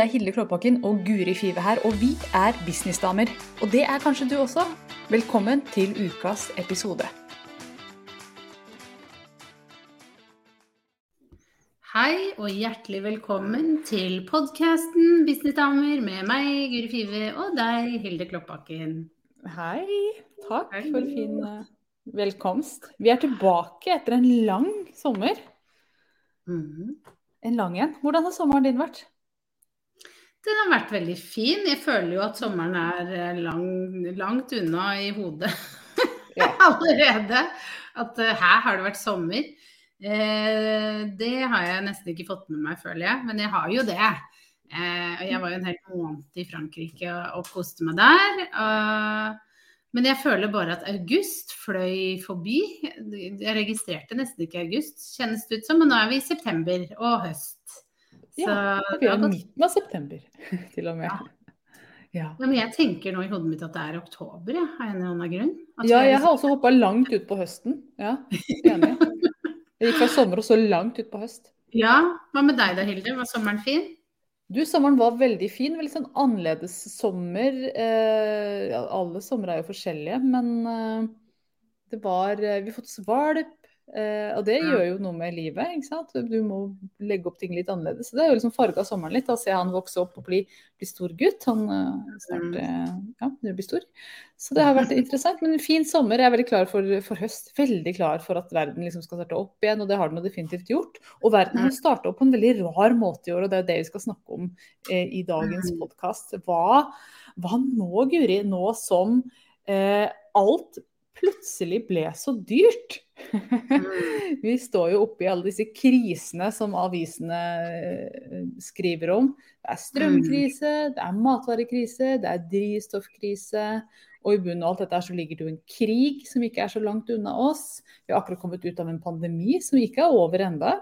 Hei, det er Hilde Klåbakken og Guri Five her, og vi er businessdamer. Og det er kanskje du også. Velkommen til ukas episode. Hei og hjertelig velkommen til podkasten Businessdamer med meg, Guri Five, og deg, Hilde Klåbakken. Hei. Takk for fin uh, velkomst. Vi er tilbake etter en lang sommer. Mm. En lang en. Hvordan har sommeren din vært? Den har vært veldig fin. Jeg føler jo at sommeren er eh, lang, langt unna i hodet Ja. allerede. At eh, her har det vært sommer. Eh, det har jeg nesten ikke fått med meg, føler jeg. Men jeg har jo det. Eh, og jeg var jo en hel måned i Frankrike og, og koste meg der. Eh, men jeg føler bare at august fløy forbi. Jeg registrerte nesten ikke august, kjennes det ut som. Men nå er vi i september og høst. Så Ja, Vi er i midten av september, til og med. Ja. Ja, men jeg tenker nå i hodet mitt at det er oktober, jeg, av en eller annen grunn. At Ja, jeg har også hoppa langt ut på høsten. Ja, enig. Jeg gikk fra sommer og så langt ut på høst. Ja, hva med deg da, Hilde? Var sommeren fin? Du, sommeren var veldig fin. Veldig sånn annerledes sommer. Eh, alle somre er jo forskjellige, men eh, det var eh, Vi har fått oss eh, og det gjør jo noe med livet, ikke sant. Du må legge opp ting litt annerledes. Så det er jo liksom farga sommeren litt. Da ser jeg han vokse opp og bli, bli stor gutt. Han uh, snart uh, ja, å stor. Så det har vært interessant. Men en fin sommer. Jeg er veldig klar for, for høst. Veldig klar for at verden liksom skal starte opp igjen, og det har den definitivt gjort. Og verden har starta opp på en veldig rar måte i år, og det er det vi skal snakke om eh, i dagens Mm. podkast. Hva, hva nå, Guri? Nå som eh, alt plutselig ble så dyrt. Vi står jo oppe i alle disse krisene som avisene eh, skriver om. Det er strømkrise, det er matvarekrise, det er drivstoffkrise. Og i bunnen av alt dette så ligger det jo en krig som ikke er så langt unna oss. Vi har akkurat kommet ut av en pandemi som ikke er over ennå.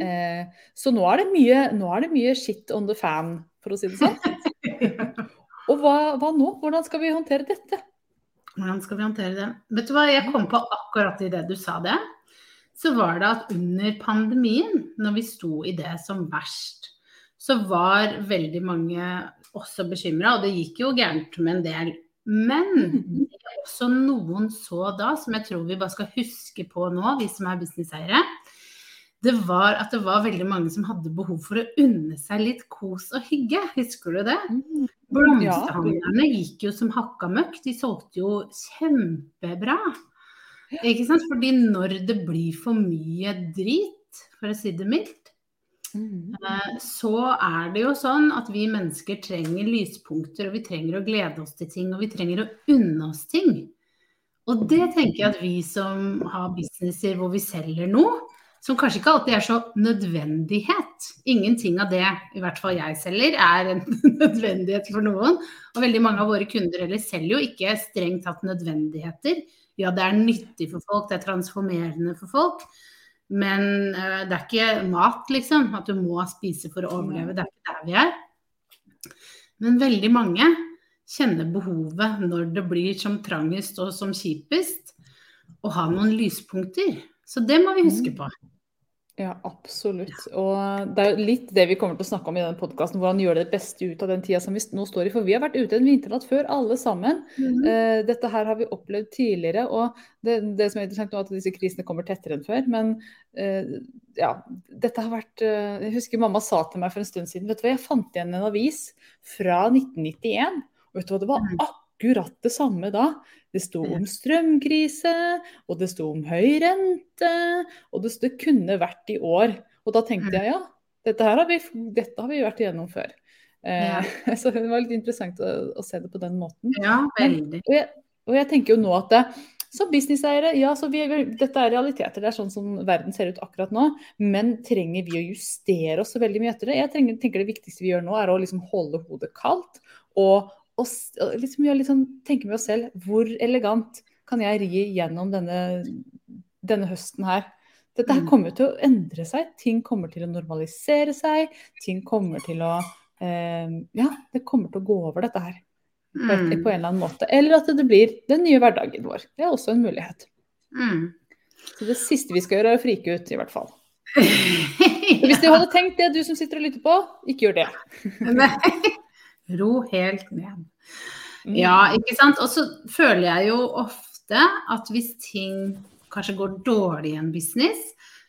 Eh, så nå er, det mye, nå er det mye shit on the fan, for å si det sånn. Og hva, hva nå? Hvordan skal vi håndtere dette? Hvordan skal vi håndtere det? Vet du hva, jeg kom på akkurat i det du sa det. Så var det at under pandemien, når vi sto i det som verst, så var veldig mange også bekymra, og det gikk jo gærent med en del. Men også noen så da, som jeg tror vi bare skal huske på nå, vi som er businesseiere, det var at det var veldig mange som hadde behov for å unne seg litt kos og hygge. Husker du det? Blomsterhandlerne gikk jo som hakka møkk. De solgte jo kjempebra. Ikke sant? Fordi når det blir for mye drit, for å si det mildt, eh, så er det jo sånn at vi mennesker trenger lyspunkter, og vi trenger å glede oss til ting, og vi trenger å unne oss ting. Og det tenker jeg at vi som har businesser hvor vi selger noe, som kanskje ikke alltid er så nødvendighet. Ingenting av det, i hvert fall jeg selger, er en nødvendighet for noen. Og veldig mange av våre kunder eller selger jo ikke strengt tatt nødvendigheter. Ja, det er nyttig for folk, det er transformerende for folk. Men uh, det er ikke mat, liksom. At du må spise for å overleve. Det er ikke der vi er. Men veldig mange kjenner behovet når det blir som trangest og som kjipest, å ha noen lyspunkter. Så det må vi huske på. Ja, absolutt. Og det er jo litt det vi kommer til å snakke om i denne podkasten. Hvordan gjøre det beste ut av den tida som vi nå står i. For vi har vært ute en vinternatt før, alle sammen. Eh, dette her har vi opplevd tidligere. Og det, det som er interessant nå, er at disse krisene kommer tettere enn før. Men eh, ja, dette har vært eh, Jeg husker mamma sa til meg for en stund siden Vet du hva, jeg fant igjen en avis fra 1991. Og vet du hva, det var akkurat det samme da. Det sto om strømkrise, og det sto om høy rente, og det, det kunne vært i år. Og da tenkte jeg ja, dette, her har, vi, dette har vi vært igjennom før. Eh, så det var litt interessant å, å se det på den måten. Ja, veldig. Og jeg, og jeg tenker jo nå at det, som businesseiere, ja, så vi, dette er realiteter. Det er sånn som verden ser ut akkurat nå. Men trenger vi å justere oss så veldig mye etter det? Jeg trenger, tenker det viktigste vi gjør nå, er å liksom holde hodet kaldt. Og, og, liksom, gjør litt sånn, tenke med oss selv hvor elegant kan jeg ri gjennom denne, denne høsten her. Dette her Mm. kommer til å endre seg. Ting kommer til å normalisere seg. Ting kommer til å eh, Ja, det kommer til å gå over, dette her Mm. på en eller annen måte. Eller at det blir den nye hverdagen vår. Det er også en mulighet. Mm. Så det siste vi skal gjøre, er å frike ut, i hvert fall. Hvis du hadde tenkt det, du som sitter og lytter på, ikke gjør det. Nei. Ro helt ned. Mm. Ja, ikke sant. Og så føler jeg jo ofte at hvis ting kanskje går dårlig i en business,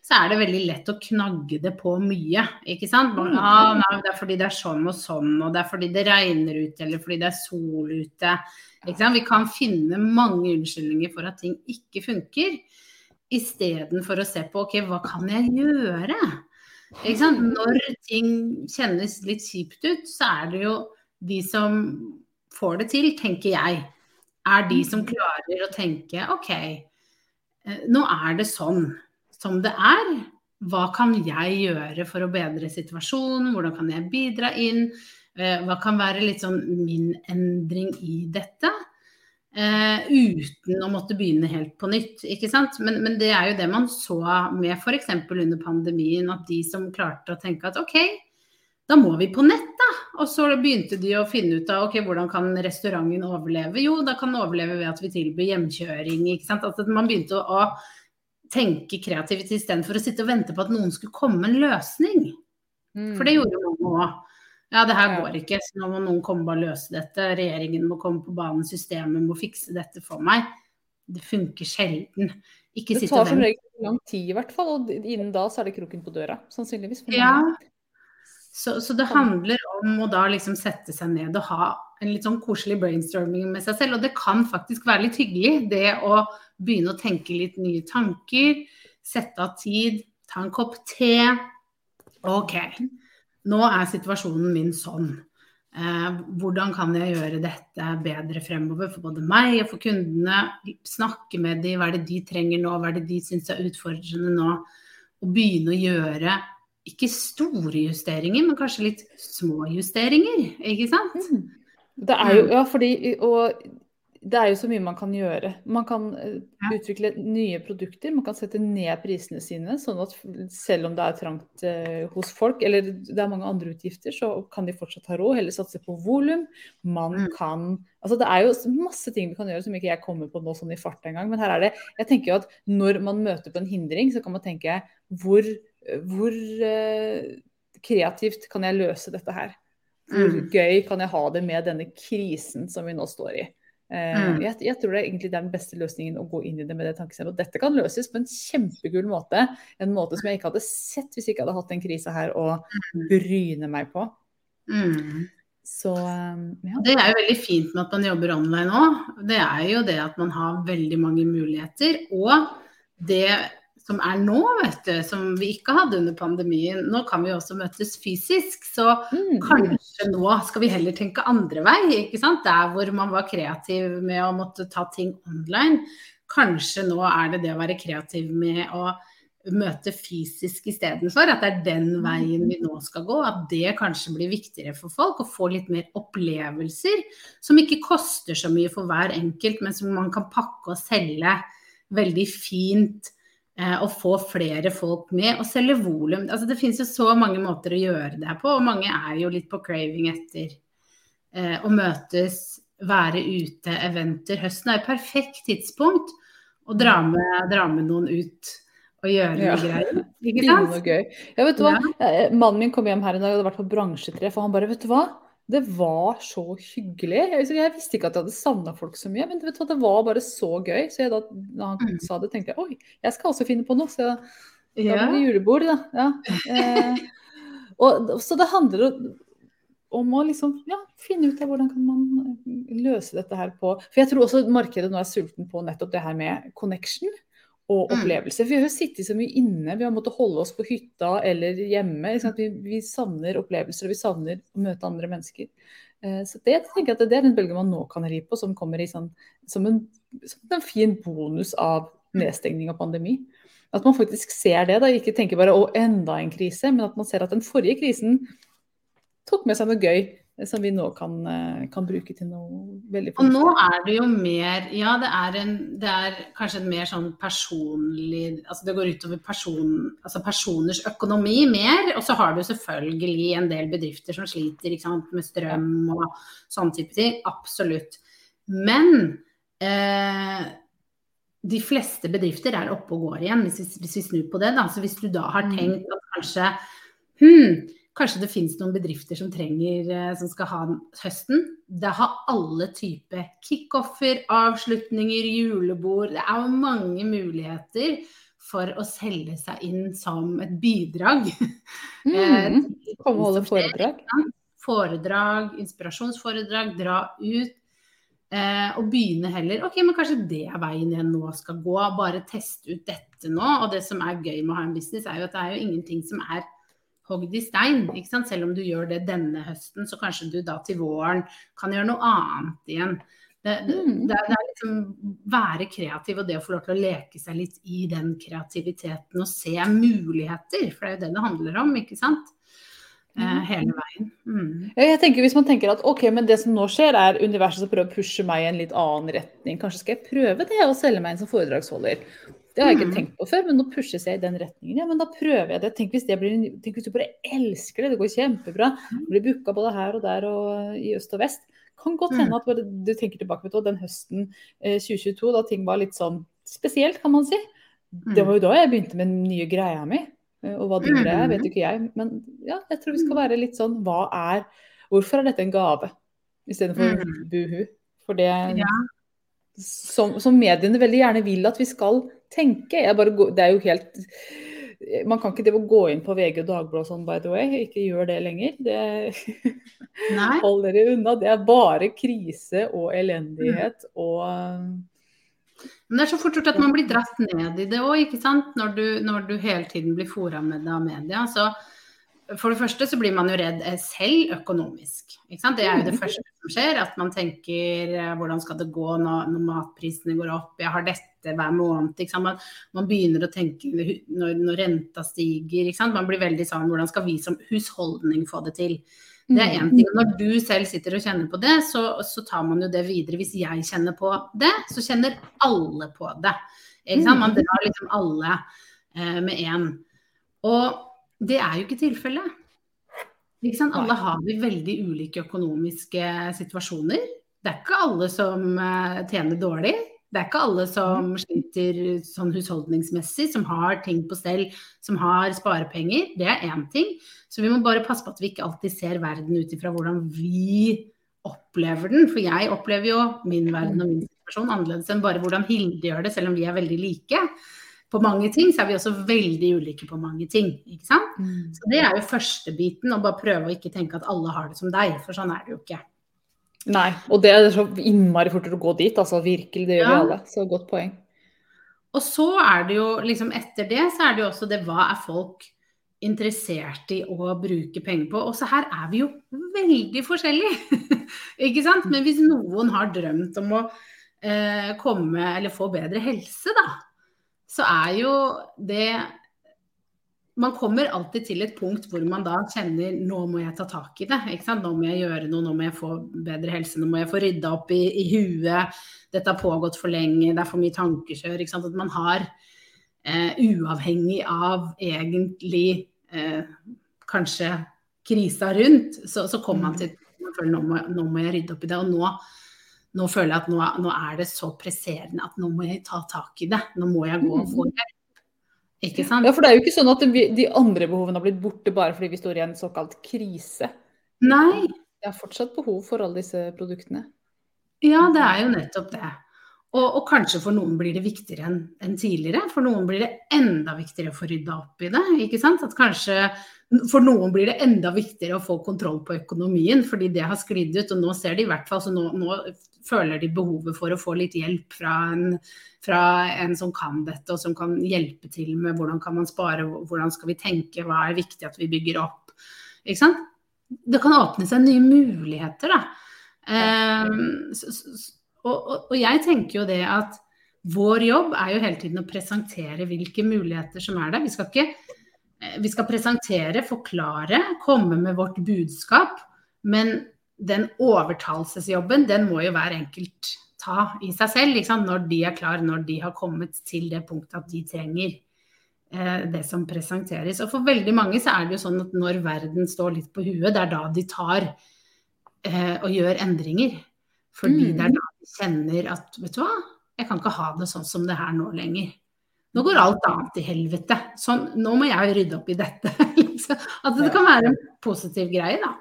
så er det veldig lett å knagge det på mye. ikke sant? Man, Ah, nei, det er fordi det er sånn og sånn, og det er fordi det regner ute, eller fordi det er sol ute. Ikke sant? Vi kan finne mange unnskyldninger for at ting ikke funker, istedenfor å se på ok, hva kan jeg gjøre? Ikke sant? Når ting kjennes litt kjipt ut, så er det jo de som får det til, tenker jeg, er de som klarer å tenke OK, eh, nå er det sånn som det er. Hva kan jeg gjøre for å bedre situasjonen? Hvordan kan jeg bidra inn? Eh, Hva kan være litt sånn min endring i dette? Uh, uten å måtte begynne helt på nytt, ikke sant. Men, men det er jo det man så med f.eks. under pandemien, at de som klarte å tenke at OK, da må vi på nett, da. Og så begynte de å finne ut av ok, hvordan kan restauranten overleve? Jo, da kan den overleve ved at vi tilbyr hjemkjøring. ikke sant? At man begynte å, å tenke kreativt istedenfor å sitte og vente på at noen skulle komme en løsning. For det gjorde mange òg. Ja, det her går ikke, så nå må noen komme og bare løse dette. Regjeringen må komme på banen, systemet må fikse dette for meg. Det funker sjelden. Ikke Det tar som regel lang tid i hvert fall, og innen da så er det kroken på døra, sannsynligvis. Ja. mange. Så, så det handler om å da liksom sette seg ned og ha en litt sånn koselig brainstorming med seg selv. Og det kan faktisk være litt hyggelig, det å begynne å tenke litt nye tanker. Sette av tid, ta en kopp te. OK, nå er situasjonen min sånn. Eh, hvordan kan jeg gjøre dette bedre fremover for både meg og for kundene? Snakke med dem, hva er det de trenger nå, hva er det de syns er utfordrende nå? Og begynne å gjøre ikke store justeringer, men kanskje litt små justeringer, ikke sant? Mm. Det er jo, ja, fordi, og det er jo så mye man kan gjøre. Man kan eh, Ja. utvikle nye produkter, man kan sette ned prisene sine, sånn at selv om det er trangt eh, hos folk, eller det er mange andre utgifter, så kan de fortsatt ha råd, heller satse på volum. Man Mm. kan Altså det er jo masse ting vi kan gjøre som ikke jeg kommer på nå sånn i farta engang, men her er det Jeg tenker jo at når man møter på en hindring, så kan man tenke hvor, hvor eh, kreativt kan jeg løse dette her? Hvor Mm. gøy kan jeg ha det med denne krisen som vi nå står i? Eh, Mm. jeg, jeg tror det er egentlig den beste løsningen å gå inn i det med det tankesettet. Og dette kan løses på en kjempegul måte. En måte som jeg ikke hadde sett hvis jeg ikke hadde hatt den krisa her å bryne meg på. Mm. Så eh, ja. Det er jo veldig fint med at man jobber online òg. Det er jo det at man har veldig mange muligheter. Og det som er nå, vet du, som vi ikke hadde under pandemien. Nå kan vi også møtes fysisk. Så Mm. kanskje nå skal vi heller tenke andre vei. ikke sant? Der hvor man var kreativ med å måtte ta ting online. Kanskje nå er det det å være kreativ med å møte fysisk istedenfor. At det er den veien vi nå skal gå. At det kanskje blir viktigere for folk. Å få litt mer opplevelser som ikke koster så mye for hver enkelt, men som man kan pakke og selge veldig fint. Eh, Og få flere folk med, og selge volum. Altså, det finnes jo så mange måter å gjøre det her på, og mange er jo litt på craving etter eh, å møtes, være ute, eventer. Høsten er et perfekt tidspunkt å dra med, dra med noen ut og gjøre Ja. greier. Ikke sant? Ja, vet du hva? Ja. Mannen min kom hjem her en dag og hadde vært på bransjetreff, og han bare Vet du hva? Det var så hyggelig. Jeg, jeg visste ikke at jeg hadde savna folk så mye, men hva? det var bare så gøy. Så jeg da når han Mm. sa det, tenkte jeg oi, jeg skal også finne på noe. Så da Ja. blir det julebord, da. Ja. Eh, og, så det handler om- om å liksom, ja, finne ut av hvordan kan man eh, løse dette her på For jeg tror også markedet nå er sulten på nettopp det her med connection og Mm. opplevelser. For vi har sittet så mye inne, vi har måttet holde oss på hytta eller hjemme. Vi, vi savner opplevelser, og vi savner å møte andre mennesker. Eh, Så det tenker jeg at det er en bølge man nå kan ri på, som kommer i sånn, som, en, som en fin bonus av nedstengning og pandemi. At man faktisk ser det, da, ikke tenker bare 'å, enda en krise', men at man ser at den forrige krisen tok med seg noe gøy som vi nå kan, eh, kan bruke til noe veldig Og nå er det jo mer Ja, det er, en, det er kanskje en mer sånn personlig Altså det går utover person, altså personers økonomi mer. Og så har du selvfølgelig en del bedrifter som sliter sant, med strøm og sånn type ting. Absolutt. Men eh, de fleste bedrifter er oppe og går igjen, hvis vi, hvis vi snur på det. Da. Så hvis du da har Mm. tenkt at kanskje hmm, Kanskje det finnes noen bedrifter som trenger, eh, som skal ha høsten. Det har alle typer kickoffer, avslutninger, julebord. Det er mange muligheter for å selge seg inn som et bidrag. Mm. Komme og holde foredrag. Foredrag, inspirasjonsforedrag, dra ut. Eh, og begynne heller Ok, men kanskje det er veien jeg nå skal gå. Bare teste ut dette nå. Og det som er gøy med å ha en business, er jo at det er jo ingenting som er hogd i stein. ikke sant? Selv om du gjør det denne høsten, så kanskje du da til våren kan gjøre noe annet igjen. Det, det, mm. det, det er liksom være kreativ og det å få lov til å leke seg litt i den kreativiteten og se muligheter. For det er jo det det handler om, ikke sant. Eh, mm. hele veien. Mm. Jeg tenker Hvis man tenker at ok, men det som nå skjer er universet som prøver å pushe meg i en litt annen retning. Kanskje skal jeg prøve det å selge meg inn som foredragsholder. Det har jeg ikke mm. tenkt på før, men nå pushes jeg i den retningen. Ja, men da prøver jeg det. Tenk hvis, det blir, tenk hvis du bare elsker det, det går kjempebra. Du blir booka både her og der og i øst og vest. Kan godt hende mm. at du tenker tilbake på den høsten 2022, eh, da ting var litt sånn spesielt, kan man si. Det mm. var jo da jeg begynte med den nye greia mi. Eh, og hva det er, vet ikke jeg. Men ja, jeg tror vi skal være litt sånn Hva er Hvorfor er dette en gave istedenfor buhu? For det som, som mediene veldig gjerne vil at vi skal tenke. Bare, det er jo helt man kan ikke gå inn på VG og Dagbladet sånn, by the way. Ikke gjør det lenger. Det, hold dere unna. Det er bare krise og elendighet mm. og Men det er så fort gjort at man blir dratt ned i det òg, ikke sant. Når du, når du, hele tiden blir fora med det av media. Så for det første så blir man jo redd eh, selv økonomisk. Ikke sant? Det er jo det mm. første som skjer. At man tenker eh, hvordan skal det gå når, når matprisene går opp. Jeg har dette hver måned. Man, man, begynner å tenke når, når renta stiger. Man blir veldig sånn hvordan skal vi som husholdning få det til? Det er én mm. ting. Når du selv sitter og kjenner på det, så, så, tar man jo det videre. Hvis jeg kjenner på det, så kjenner alle på det. Man mm. drar liksom alle eh, med én. Og det er jo ikke tilfellet. Alle har vi veldig ulike økonomiske situasjoner. Det er ikke alle som eh, tjener dårlig. Det er ikke alle som mm. sliter sånn husholdningsmessig, som har ting på stell, som har sparepenger. Det er én ting. Så vi må bare passe på at vi ikke alltid ser verden ut ifra hvordan vi opplever den. For jeg opplever jo min verden og min situasjon annerledes enn bare hvordan Hilde gjør det, selv om vi er veldig like på mange ting, så er vi også veldig ulike på mange ting. ikke sant? Mm. Så det er jo første biten, å bare prøve å ikke tenke at alle har det som deg, for sånn er det jo ikke. Nei, og det er så innmari fortere å gå dit, altså virkelig, det gjør ja. vi alle. Så godt poeng. Og så er det jo liksom etter det, så er det jo også det hva er folk interessert i å bruke penger på. Og så her er vi jo veldig forskjellige, ikke sant. Men hvis noen har drømt om å eh, komme eller få bedre helse, da så er jo det man kommer alltid til et punkt hvor man da kjenner nå må jeg ta tak i det. Nå må jeg gjøre noe, nå må jeg få bedre helse, nå må jeg få rydda opp i, i huet. Dette har pågått for lenge, det er for mye tankekjør. At man har, eh, uavhengig av egentlig eh, kanskje krisa rundt, så, så kommer man mm. til føler, nå må, nå må jeg rydde opp i det. Og nå nå føler jeg at nå, nå, er det så presserende at nå må jeg ta tak i det. Nå må jeg gå og få mm. hjelp. Ikke sant? Ja, for det er jo ikke sånn at de andre behovene har blitt borte bare fordi vi står i en såkalt krise. Nei. Det er fortsatt behov for alle disse produktene. Ja, det er jo nettopp det. Og, og kanskje for noen blir det viktigere enn en tidligere. For noen blir det enda viktigere å få rydda opp i det. ikke sant? At kanskje for noen blir det enda viktigere å få kontroll på økonomien, fordi det har sklidd ut. Og nå ser de i hvert fall, så nå, nå føler de behovet for å få litt hjelp fra en, fra en, som kan dette, og som kan hjelpe til med hvordan kan man spare, hvordan skal vi tenke, hva er viktig at vi bygger opp. Ikke sant? Det kan åpne seg nye muligheter, da. Um, så, og, og, og jeg tenker jo det at vår jobb er jo hele tiden å presentere hvilke muligheter som er der. Vi skal ikke Eh, vi skal presentere, forklare, komme med vårt budskap. Men den overtalelsesjobben, den må jo hver enkelt ta i seg selv. Liksom, når de er klar, når de har kommet til det punktet at de trenger eh, det som presenteres. Og for veldig mange så er det jo sånn at når verden står litt på huet, det er da de tar eh, og gjør endringer. Fordi mm. det er da de kjenner at vet du hva, jeg kan ikke ha det sånn som det her nå lenger. Nå går alt annet til helvete. Sånn, nå må jeg rydde opp i dette. At det kan være en positiv greie, da.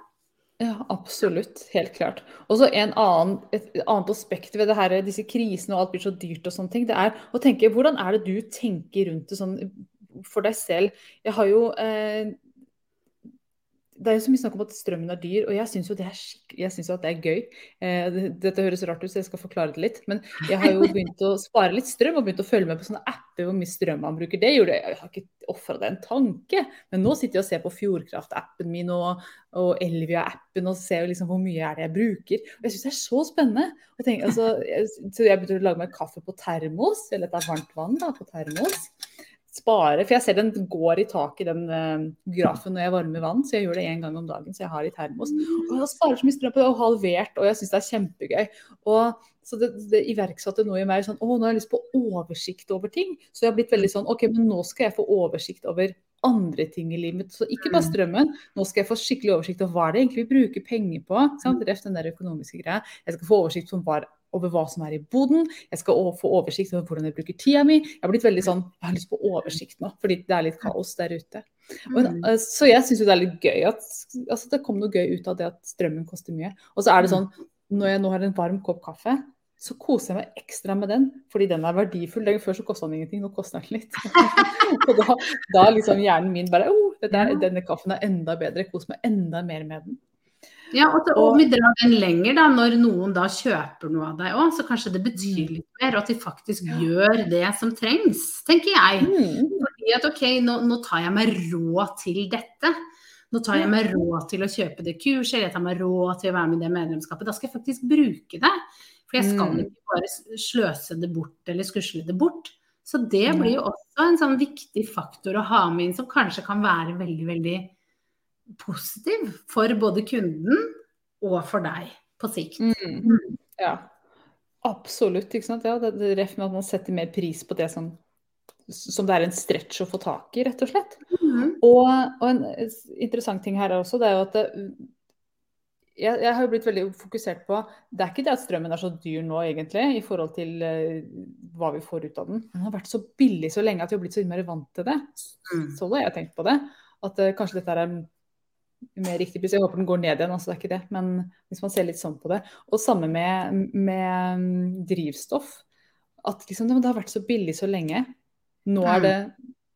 Ja, absolutt. Helt klart. Og så et annet aspekt ved det her, disse krisene og alt blir så dyrt og sånne ting, det er å tenke hvordan er det du tenker rundt det sånn for deg selv. Jeg har jo eh, det er jo så mye snakk om at strømmen er dyr, og jeg syns jo det er jeg synes jo at det er gøy. Eh, dette høres rart ut, så jeg skal forklare det litt. Men jeg har jo begynt å spare litt strøm og begynt å følge med på sånne apper hvor mye strøm man bruker. Det gjorde jeg, jeg har ikke ofra det en tanke. Men nå sitter jeg og ser på Fjordkraft-appen min og, og Elvia-appen og ser liksom hvor mye er det jeg bruker. Og jeg syns det er så spennende. Jeg tenker, altså, jeg, så jeg begynte å lage meg kaffe på termos, eller dette er varmt vann da, på termos spare For jeg ser den går i tak i den uh, grafen når jeg varmer vann, så jeg gjør det én gang om dagen. Så jeg har i termos. Og jeg sparer så mye strøm på det, og halvert, og jeg syns det er kjempegøy. Og, så det, det, iverksatte noe i meg sånn Å, nå har jeg lyst på oversikt over ting. Så jeg har blitt veldig sånn OK, men nå skal jeg få oversikt over andre ting i livet. Så ikke bare strømmen. Nå skal jeg få skikkelig oversikt over hva det egentlig vi bruker penger på. Sant? Reft den der økonomiske greia. Jeg skal få oversikt over over hva som er i boden. Jeg skal få oversikt over hvordan jeg bruker tida mi. Jeg har blitt veldig sånn, jeg har lyst på oversikt nå, fordi det er litt kaos der ute. Mm. eh, så jeg syns det er litt gøy at altså, det kom noe gøy ut av det at strømmen koster mye. Og så er det mm. sånn, når jeg nå har en varm kopp kaffe, så koser jeg meg ekstra med den, fordi den er verdifull. Den Før så kosta den ingenting, nå koster den litt. og da, da liksom hjernen min bare oh, denne kaffen er enda bedre, kos meg enda mer med den. Ja, og, så, og vi drar den lenger, da, når noen da kjøper noe av deg òg, så kanskje det betyr mm. litt mer, at de faktisk ja. gjør det som trengs, tenker jeg. Mm. Fordi at ok, nå, nå, tar jeg meg råd til dette. Nå tar jeg meg råd til å kjøpe det kurset, eller jeg tar meg råd til å være med i det medlemskapet. Da skal jeg faktisk bruke det. For jeg skal mm. ikke bare sløse det bort eller skusle det bort. Så det blir jo også en sånn viktig faktor å ha med inn, som kanskje kan være veldig, veldig positiv for både kunden og for deg på sikt. Mm. mm. Ja, absolutt. ikke sant? Ja, det, det ref med at man setter mer pris på det som, som det er en stretch å få tak i, rett og slett. Mm. Og, og, en interessant ting her også, det er jo at det, jeg, jeg, har jo blitt veldig fokusert på Det er ikke det at strømmen er så dyr nå, egentlig, i forhold til uh, hva vi får ut av den. Den har vært så billig så lenge at vi har blitt så innmari vant til det. Mm. Så har jeg tenkt på det. At uh, kanskje dette er mer riktig pris. Jeg håper den går ned igjen, altså det er ikke det. Men hvis man ser litt sånn på det. Og samme med, med mm, drivstoff. At liksom, det har vært så billig så lenge. Nå er det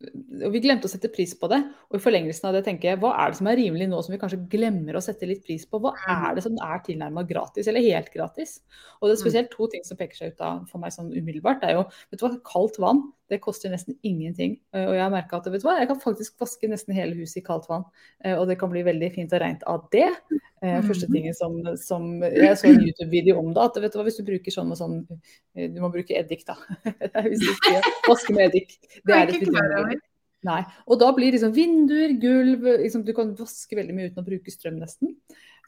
og Vi glemte å sette pris på det. Og i forlengelsen av det tenker jeg, hva er det som er rimelig nå som vi kanskje glemmer å sette litt pris på? Hva er det som er tilnærmet gratis, eller helt gratis? Og det er spesielt to ting som peker seg ut av for meg sånn umiddelbart. Det er jo vet du hva, kaldt vann. Det koster nesten ingenting. Og jeg har merka at vet du hva, jeg kan faktisk vaske nesten hele huset i kaldt vann. Eh, og det kan bli veldig fint og rent av det. Eh, første tingen som, som Jeg så en YouTube-video om det. At vet du hva, hvis du bruker sånn og sånn eh, Du må bruke eddik, da. hvis du skal vaske med eddik. Det er et vidunderlig. Nei. Og da blir liksom vinduer, gulv liksom, Du kan vaske veldig mye uten å bruke strøm, nesten.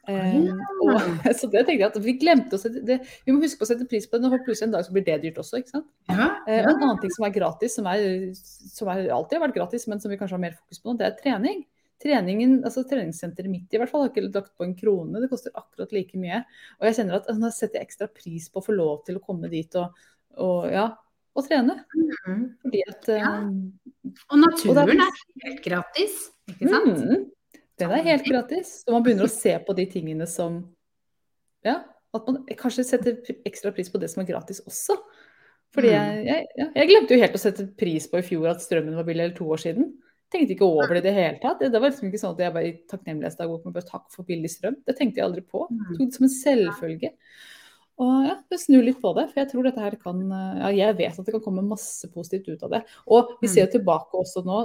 Um, og, så det tenkte jeg at Vi glemte å sette det, vi må huske på å sette pris på det. Når plutselig en dag så blir det dyrt også. ikke sant? Ja, ja. Uh, en annen ting som er gratis, som, er, som er, alltid har vært gratis, men som vi kanskje har mer fokus på nå, det er trening. Treningen, altså Treningssenteret mitt i hvert fall har ikke lagt på en krone. Det koster akkurat like mye. Og jeg kjenner at nå setter jeg ekstra pris på å få lov til å komme dit og, og ja, og trene. Mm. Fordi at ja. Og naturen og er, er helt gratis, ikke sant? Mm. Den er helt gratis. Og man begynner å se på de tingene som Ja, at man kanskje setter ekstra pris på det som er gratis også. Fordi mm. jeg, jeg, ja, jeg glemte jo helt å sette pris på i fjor at strømmen var billig, eller to år siden. Tenkte ikke over det i det hele tatt. Det var liksom ikke sånn at jeg bare i takknemlighetsdag bare takk for billig strøm. Det tenkte jeg aldri på. Jeg tok det som en selvfølge. Og ja, det snur litt på det, for jeg tror dette her kan ja, Jeg vet at det kan komme masse positivt ut av det. Og vi ser jo mm. tilbake også nå.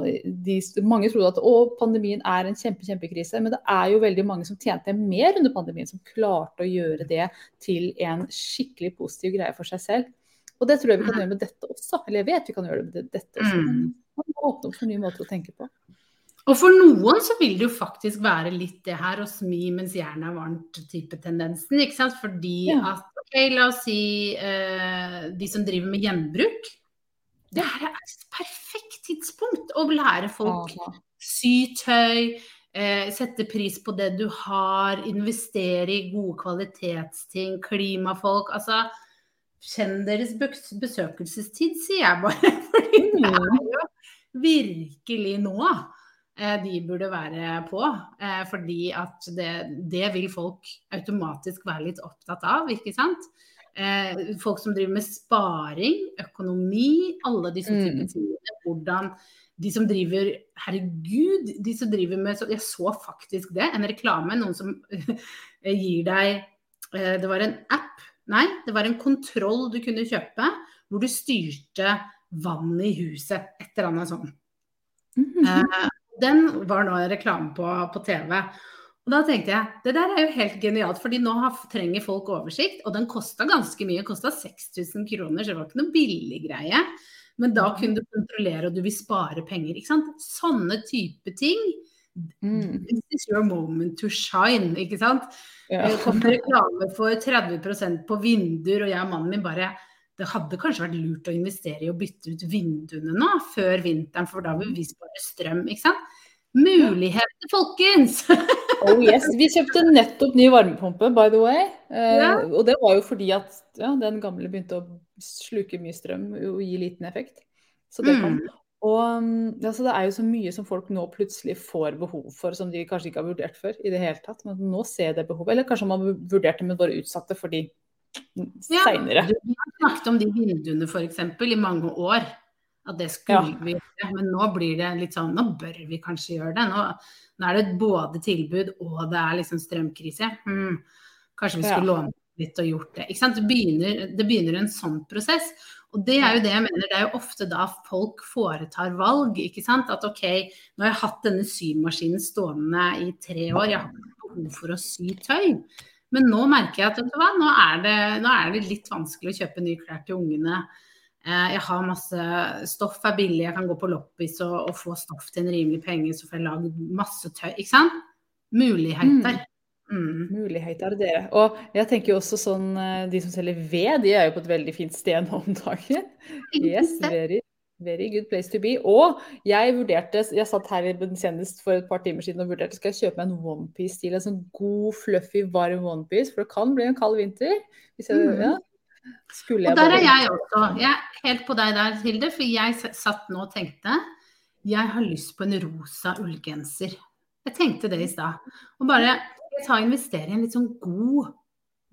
De, mange trodde at å, pandemien er en kjempe, kjempekrise, men det er jo veldig mange som tjente mer under pandemien, som klarte å gjøre det til en skikkelig positiv greie for seg selv. Og det tror jeg vi kan mm. gjøre med dette også. Eller jeg vet vi kan gjøre det med dette også. Men mm. man må åpne opp for nye måter å tenke på. Og for noen så vil det jo faktisk være litt det her å smi mens jernet er varmt-type tendensen. ikke sant? Fordi ja. at ok, la oss si uh, de som driver med gjenbruk. Det her er et perfekt tidspunkt å lære folk sy tøy, eh, sette pris på det du har, investere i gode kvalitetsting, klimafolk. Altså kjenn deres besøkelsestid, sier jeg bare. Fordi det er jo virkelig nå. Eh, de burde være på. Eh, fordi at det, det, vil folk automatisk være litt opptatt av, ikke sant. Eh, folk som driver med sparing, økonomi, alle disse mm. typer tingene. Hvordan de som driver Herregud, de som driver med Jeg så faktisk det, en reklame. Noen som gir deg Det var en app, nei, det var en kontroll du kunne kjøpe hvor du styrte vannet i huset. Et eller annet sånt. Mm -hmm. Den var nå reklame på, på TV. Og da tenkte jeg det der er jo helt genialt, fordi nå har, trenger folk oversikt. Og den kosta ganske mye, kosta 6000 kroner, så det var ikke noe billig greie. Men da kunne du kontrollere, og du vil spare penger. ikke sant? Sånne type ting. Mm. This is your moment to shine, ikke sant. Ja. Det kom reklame for 30% på vinduer, og jeg og mannen min bare det hadde kanskje vært lurt å investere i å bytte ut vinduene nå, før vinteren, for da vil vi spare strøm, ikke sant. Muligheter, folkens! oh yes. Vi kjøpte nettopp ny varmepumpe, by the way. Eh, ja. Og det var jo fordi at ja, den gamle begynte å sluke mye strøm og gi liten effekt. Så det kom. Mm. Og altså, Det er jo så mye som folk nå plutselig får behov for, som de kanskje ikke har vurdert før. i det hele tatt, Men nå ser det behovet. Eller kanskje man har vurdert det, men bare utsatte fordi ja, seinere. Vi har snakket om de vinduene f.eks. i mange år. At det skulle ja. vi gjøre. Men nå blir det litt sånn Nå bør vi kanskje gjøre det. Nå, nå er det både tilbud og det er liksom strømkrise. Hmm, kanskje vi skulle ja. låne litt og gjort det. Ikke sant? Det begynner, det begynner en sånn prosess. Og det er jo det jeg mener, det er jo ofte da folk foretar valg. ikke sant? At OK, nå har jeg hatt denne symaskinen stående i tre år, jeg har ikke behov for å sy tøy. Men nå merker jeg at hva, nå er, det, nå er det litt vanskelig å kjøpe nye klær til ungene. Eh, jeg har masse stoff er billig, jeg kan gå på loppis og, og, få stoff til en rimelig penge, så får jeg lagd masse tøy. Ikke sant? Muligheter. Mm. Mm. Muligheter, dere. Og jeg tenker jo også sånn, eh, de som selger ved, de er jo på et veldig fint sted nå om dagen. Yes, very Very good place to be. Og jeg vurderte, jeg satt her senest for et par timer siden og vurderte skal jeg kjøpe meg en onepiece-stil. En sånn god, fluffy, varm onepiece. For det kan bli en kald vinter. Hvis jeg, mm. ja. Skulle jeg og der er jeg også. Jeg er helt på deg der, Hilde. For jeg satt nå og tenkte jeg har lyst på en rosa ullgenser. Jeg tenkte det i stad. Og bare ta og investere i en litt sånn god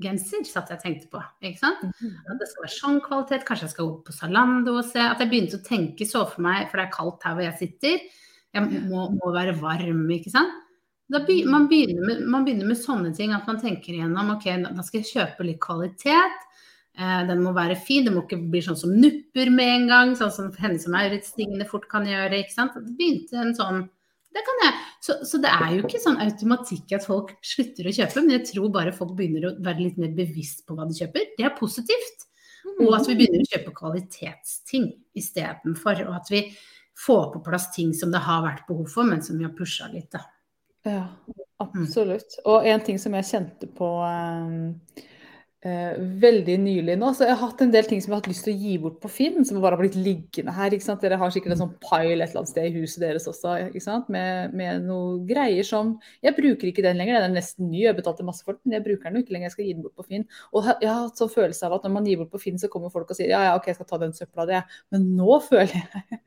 genser, satt jeg og tenkte på. ikke sant? Mhm. At det skal være sånn kvalitet. Kanskje jeg skal gå på Zalando og se. At jeg begynte å tenke, så for meg, for det er kaldt her hvor jeg sitter. Jeg må, må være varm, ikke sant. Be, man, begynner med, man, begynner med, sånne ting, at man tenker igjennom ok, da skal jeg kjøpe litt kvalitet. Eh, den må være fin, det må ikke bli sånn som nupper med en gang. Sånn som henne som er litt stigende fort kan gjøre. ikke sant? Det begynte en sånn det kan jeg. Så, så, det er jo ikke sånn automatikk at folk slutter å kjøpe, men jeg tror bare folk begynner å være litt mer bevisst på hva de kjøper. Det er positivt. Og at vi begynner å kjøpe kvalitetsting istedenfor. Og at vi får på plass ting som det har vært behov for, men som vi har pusha litt, da. Ja, absolutt. Og en ting som jeg kjente på Eh, veldig nylig nå. Så jeg har hatt en del ting som jeg har hatt lyst til å gi bort på Finn, som bare har blitt liggende her. ikke sant? Dere har sikkert en sånn pile et eller annet sted i huset deres også, ikke sant? Med, med noe greier som Jeg bruker ikke den lenger, den er nesten ny, jeg betalte masse for den, men jeg bruker den jo ikke lenger. Jeg skal gi den bort på Finn. Og jeg har hatt sånn følelse av at når man gir bort på Finn, så kommer folk og sier ja, ja, OK, jeg skal ta den søpla, det. Men nå føler jeg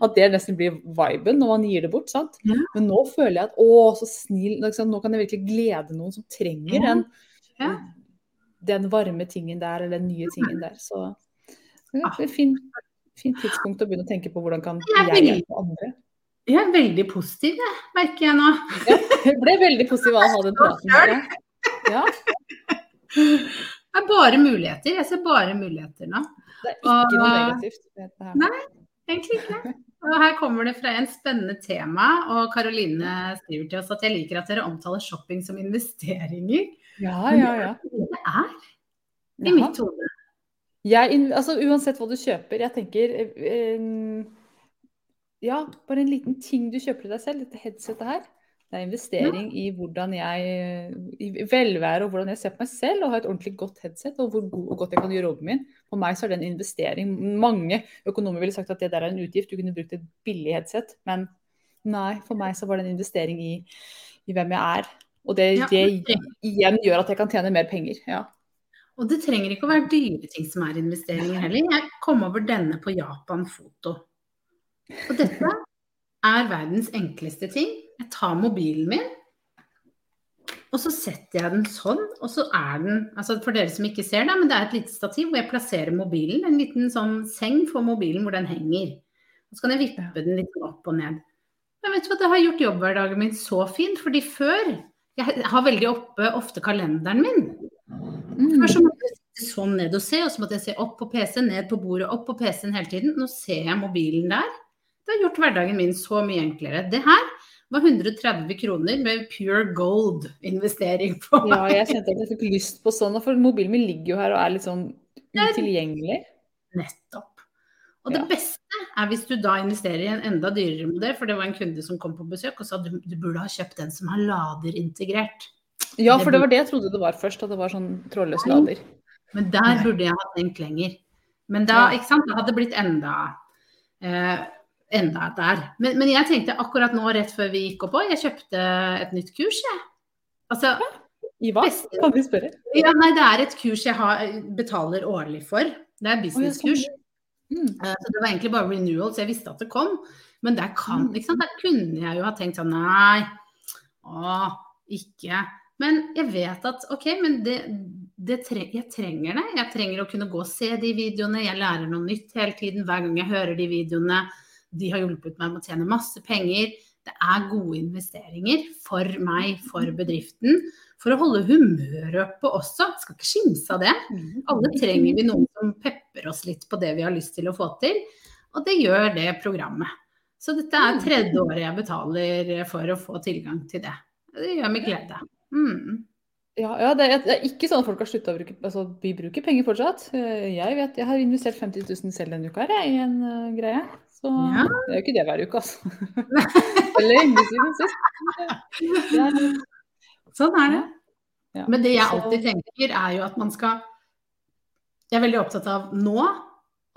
at det nesten blir viben når man gir det bort, sant. Ja. Men nå føler jeg at å, så snill, nå kan jeg virkelig glede noen som trenger den. Ja den varme tingen der, eller den nye tingen der. Så det er et fint, fint tidspunkt å begynne å tenke på hvordan kan jeg hjelpe andre. Jeg er veldig positiv, jeg, merker jeg nå. Ja, jeg ble veldig positiv av å ha den praten med deg. Ja. Det er bare muligheter. Jeg ser bare muligheter nå. Det er ikke noe negativt. Nei, egentlig ikke. Og her kommer det fra en spennende tema, og Karoline skriver til oss at jeg liker at dere omtaler shopping som investeringer. Ja, ja, ja. Det er det det er i mitt hode. altså, uansett hva du kjøper, jeg tenker eh, Ja, bare en liten ting du kjøper til deg selv, dette headsetet her. Det er investering ja. i hvordan jeg i velvære og hvordan jeg ser på meg selv og har et ordentlig godt headset, og hvor god og godt jeg kan gjøre jobben min. For meg så er det en investering. Mange økonomer ville sagt at det der er en utgift, du kunne brukt et billig headset. Men nei, for meg så var det en investering i, i hvem jeg er. Og det, ja, det, igjen gjør at jeg kan tjene mer penger. Ja. Og det trenger ikke å være dyre ting som er investeringer heller. Jeg kom over denne på Japan Foto. Og dette er verdens enkleste ting. Jeg tar mobilen min, og så setter jeg den sånn. Og så er den altså For dere som ikke ser det, men det er et lite stativ hvor jeg plasserer mobilen. En liten sånn seng for mobilen hvor den henger. Og så kan jeg vippe den litt opp og ned. Men vet du hva, det har gjort jobbhverdagen min så fint. Fordi før Jeg har veldig oppe ofte kalenderen min. Mm. Før så måtte jeg sitte sånn ned og se, og så måtte jeg se opp på PC-en, ned på bordet, opp på PC-en hele tiden. Nå ser jeg mobilen der. Det har gjort hverdagen min så mye enklere. Det her var 130 kroner med pure gold-investering på meg. Ja, jeg kjente at jeg fikk lyst på sånn, for mobilen min ligger jo her og er litt sånn utilgjengelig. Nettopp. Og det beste er hvis du da investerer i en enda dyrere modell, for det var en kunde som kom på besøk og sa du, du burde ha kjøpt den som har lader integrert. Ja, for det var det jeg trodde det var først, at det var sånn trådløs lader. Men der burde jeg ha tenkt lenger. Men da, ikke sant, det hadde blitt enda eh, enda der. Men, men jeg tenkte akkurat nå, rett før vi gikk opp òg, jeg kjøpte et nytt kurs, jeg. Altså, I hva? Kan vi spørre? ja, nei, det er et kurs jeg har, betaler årlig for. Det er businesskurs. Mm. Eh, Så det var egentlig bare renewal, så jeg visste at det kom. Men der kan, liksom, der kunne jeg jo ha tenkt sånn nei, å, ikke. Men jeg vet at ok, men det, det tre, jeg trenger det. Jeg trenger å kunne gå og se de videoene. Jeg lærer noe nytt hele tiden hver gang jeg hører de videoene. De har hjulpet meg med å tjene masse penger. Det er gode investeringer for meg, for bedriften. For å holde humøret oppe også. Skal ikke skimse av det. Alle trenger vi noen som pepper oss litt på det vi har lyst til å få til, og det gjør det programmet. Så dette er tredje året jeg betaler for å få tilgang til det. Det gjør meg glede. Mm. Ja, ja det, er, det er ikke sånn at folk har slutta å bruke Altså, vi bruker penger fortsatt. Jeg vet, jeg har investert 50 000 selv denne uka her, i en uh, greie. Så Ja. det er jo ikke det hver uke, altså. Lenge siden sist. Sånn er det. Ja. Men det jeg alltid tenker, er jo at man skal Jeg er veldig opptatt av nå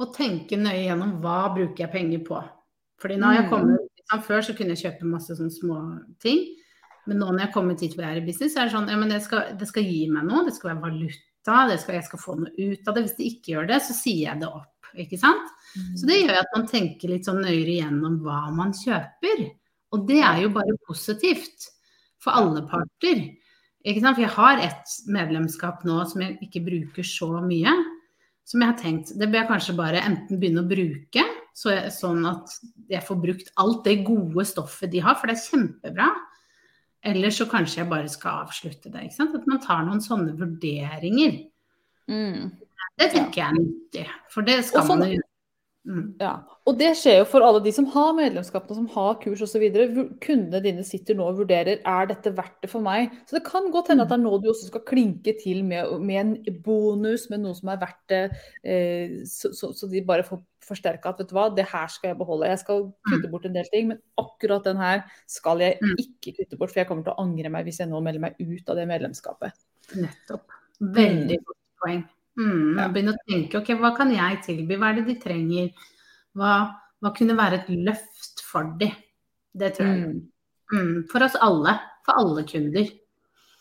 å tenke nøye gjennom hva bruker jeg penger på. Fordi nå har jeg kommer, kommet liksom, Før så kunne jeg kjøpe masse sånne små ting. Men nå når jeg har kommet hit hvor jeg er i business, så er det sånn ja, men det skal, det skal gi meg noe. Det skal være valuta. Det skal, jeg skal få noe ut av det. Hvis det ikke gjør det, så sier jeg det opp. Ikke sant? Så det gjør at man tenker litt sånn nøyere gjennom hva man kjøper. Og det er jo bare positivt for alle parter. Ikke sant? For jeg har et medlemskap nå som jeg ikke bruker så mye. Som jeg har tenkt det bør jeg kanskje bare enten begynne å bruke, så jeg, sånn at jeg får brukt alt det gode stoffet de har, for det er kjempebra. Eller så kanskje jeg bare skal avslutte det. Ikke sant? At man tar noen sånne vurderinger. Mm. Det tenker jeg er nyttig. For det skal sånn- man jo. Mm. Ja, og det skjer jo for alle de som har medlemskapene, som har kurs osv. Kundene dine sitter nå og vurderer er dette verdt det for meg. Så det kan godt hende at det er nå du også skal klinke til med, med en bonus, med noe som er verdt det. Eh, så, så, så de bare får forsterka at vet du hva, det her skal jeg beholde. Jeg skal kutte bort en del ting, men akkurat den her skal jeg Mm. ikke kutte bort. For jeg kommer til å angre meg hvis jeg nå melder meg ut av det medlemskapet. Nettopp. Veldig godt poeng. Mm, Ja. Begynne å tenke ok, hva kan jeg tilby, hva er det de trenger? Hva, hva kunne være et løft for de? Det tror jeg. Mm. Mm, for oss alle. For alle kunder.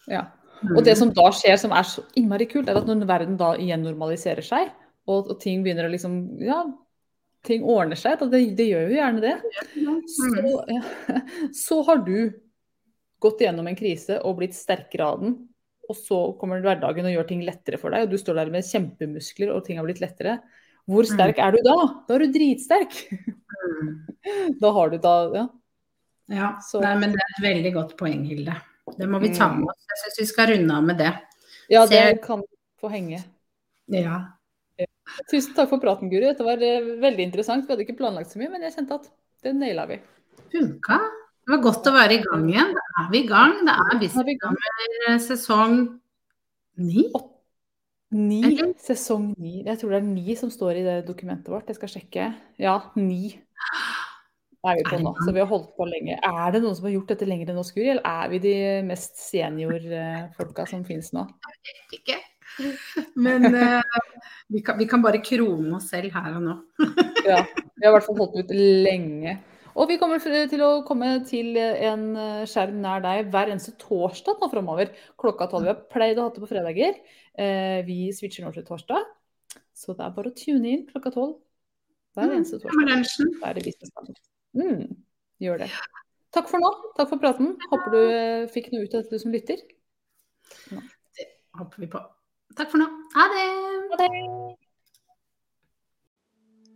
Ja. Mm. Og det som da skjer, som er så innmari kult, er at når verden da igjen normaliserer seg, og, og ting begynner å liksom Ja, ting ordner seg. Det, det gjør jo gjerne det. Så, Mm. ja, så har du gått gjennom en krise og blitt sterkere av den. Og så kommer hverdagen og gjør ting lettere for deg, og du står der med kjempemuskler og ting har blitt lettere. Hvor sterk er du da? Da er du dritsterk. Mm. Da har du da Ja. Ja, Nei, men det er et veldig godt poeng, Hilde. Det må vi ta Mm. med oss. Jeg syns vi skal runde av med det. ja det Ser- kan få henge. Ja. Tusen takk for praten, Guri. Dette var eh, veldig interessant. Vi hadde ikke planlagt så mye, men jeg kjente at det naila vi. Funka. Det var godt å være i gang igjen. Da er vi i gang. Det er er gang. Summer sesong ni. Ni, sesong ni. Jeg tror det er ni som står i det dokumentet vårt. Jeg skal sjekke. Ja, ni er vi på nå. Så vi har holdt på lenge. Er det noen som har gjort dette lenger enn oss, Guri? Eller er vi de mest senior-folka som finnes nå? Jeg vet ikke. Men uh, vi, kan, vi kan bare krone oss selv her og nå. Ja, vi har i hvert fall holdt ut lenge. Og vi kommer til å komme til en eh, skjerm nær deg hver eneste torsdag nå framover. Klokka tolv. Vi har pleid å ha det på fredager. Eh, vi switcher nå til torsdag. Så det er bare å tune inn klokka tolv hver Mm, eneste torsdag. Da er det business. Mm. Gjør det. Takk for nå. Takk for praten. Håper du eh, fikk noe ut av dette, du som lytter. Det håper vi på. Takk for nå. Ha det. Ha det.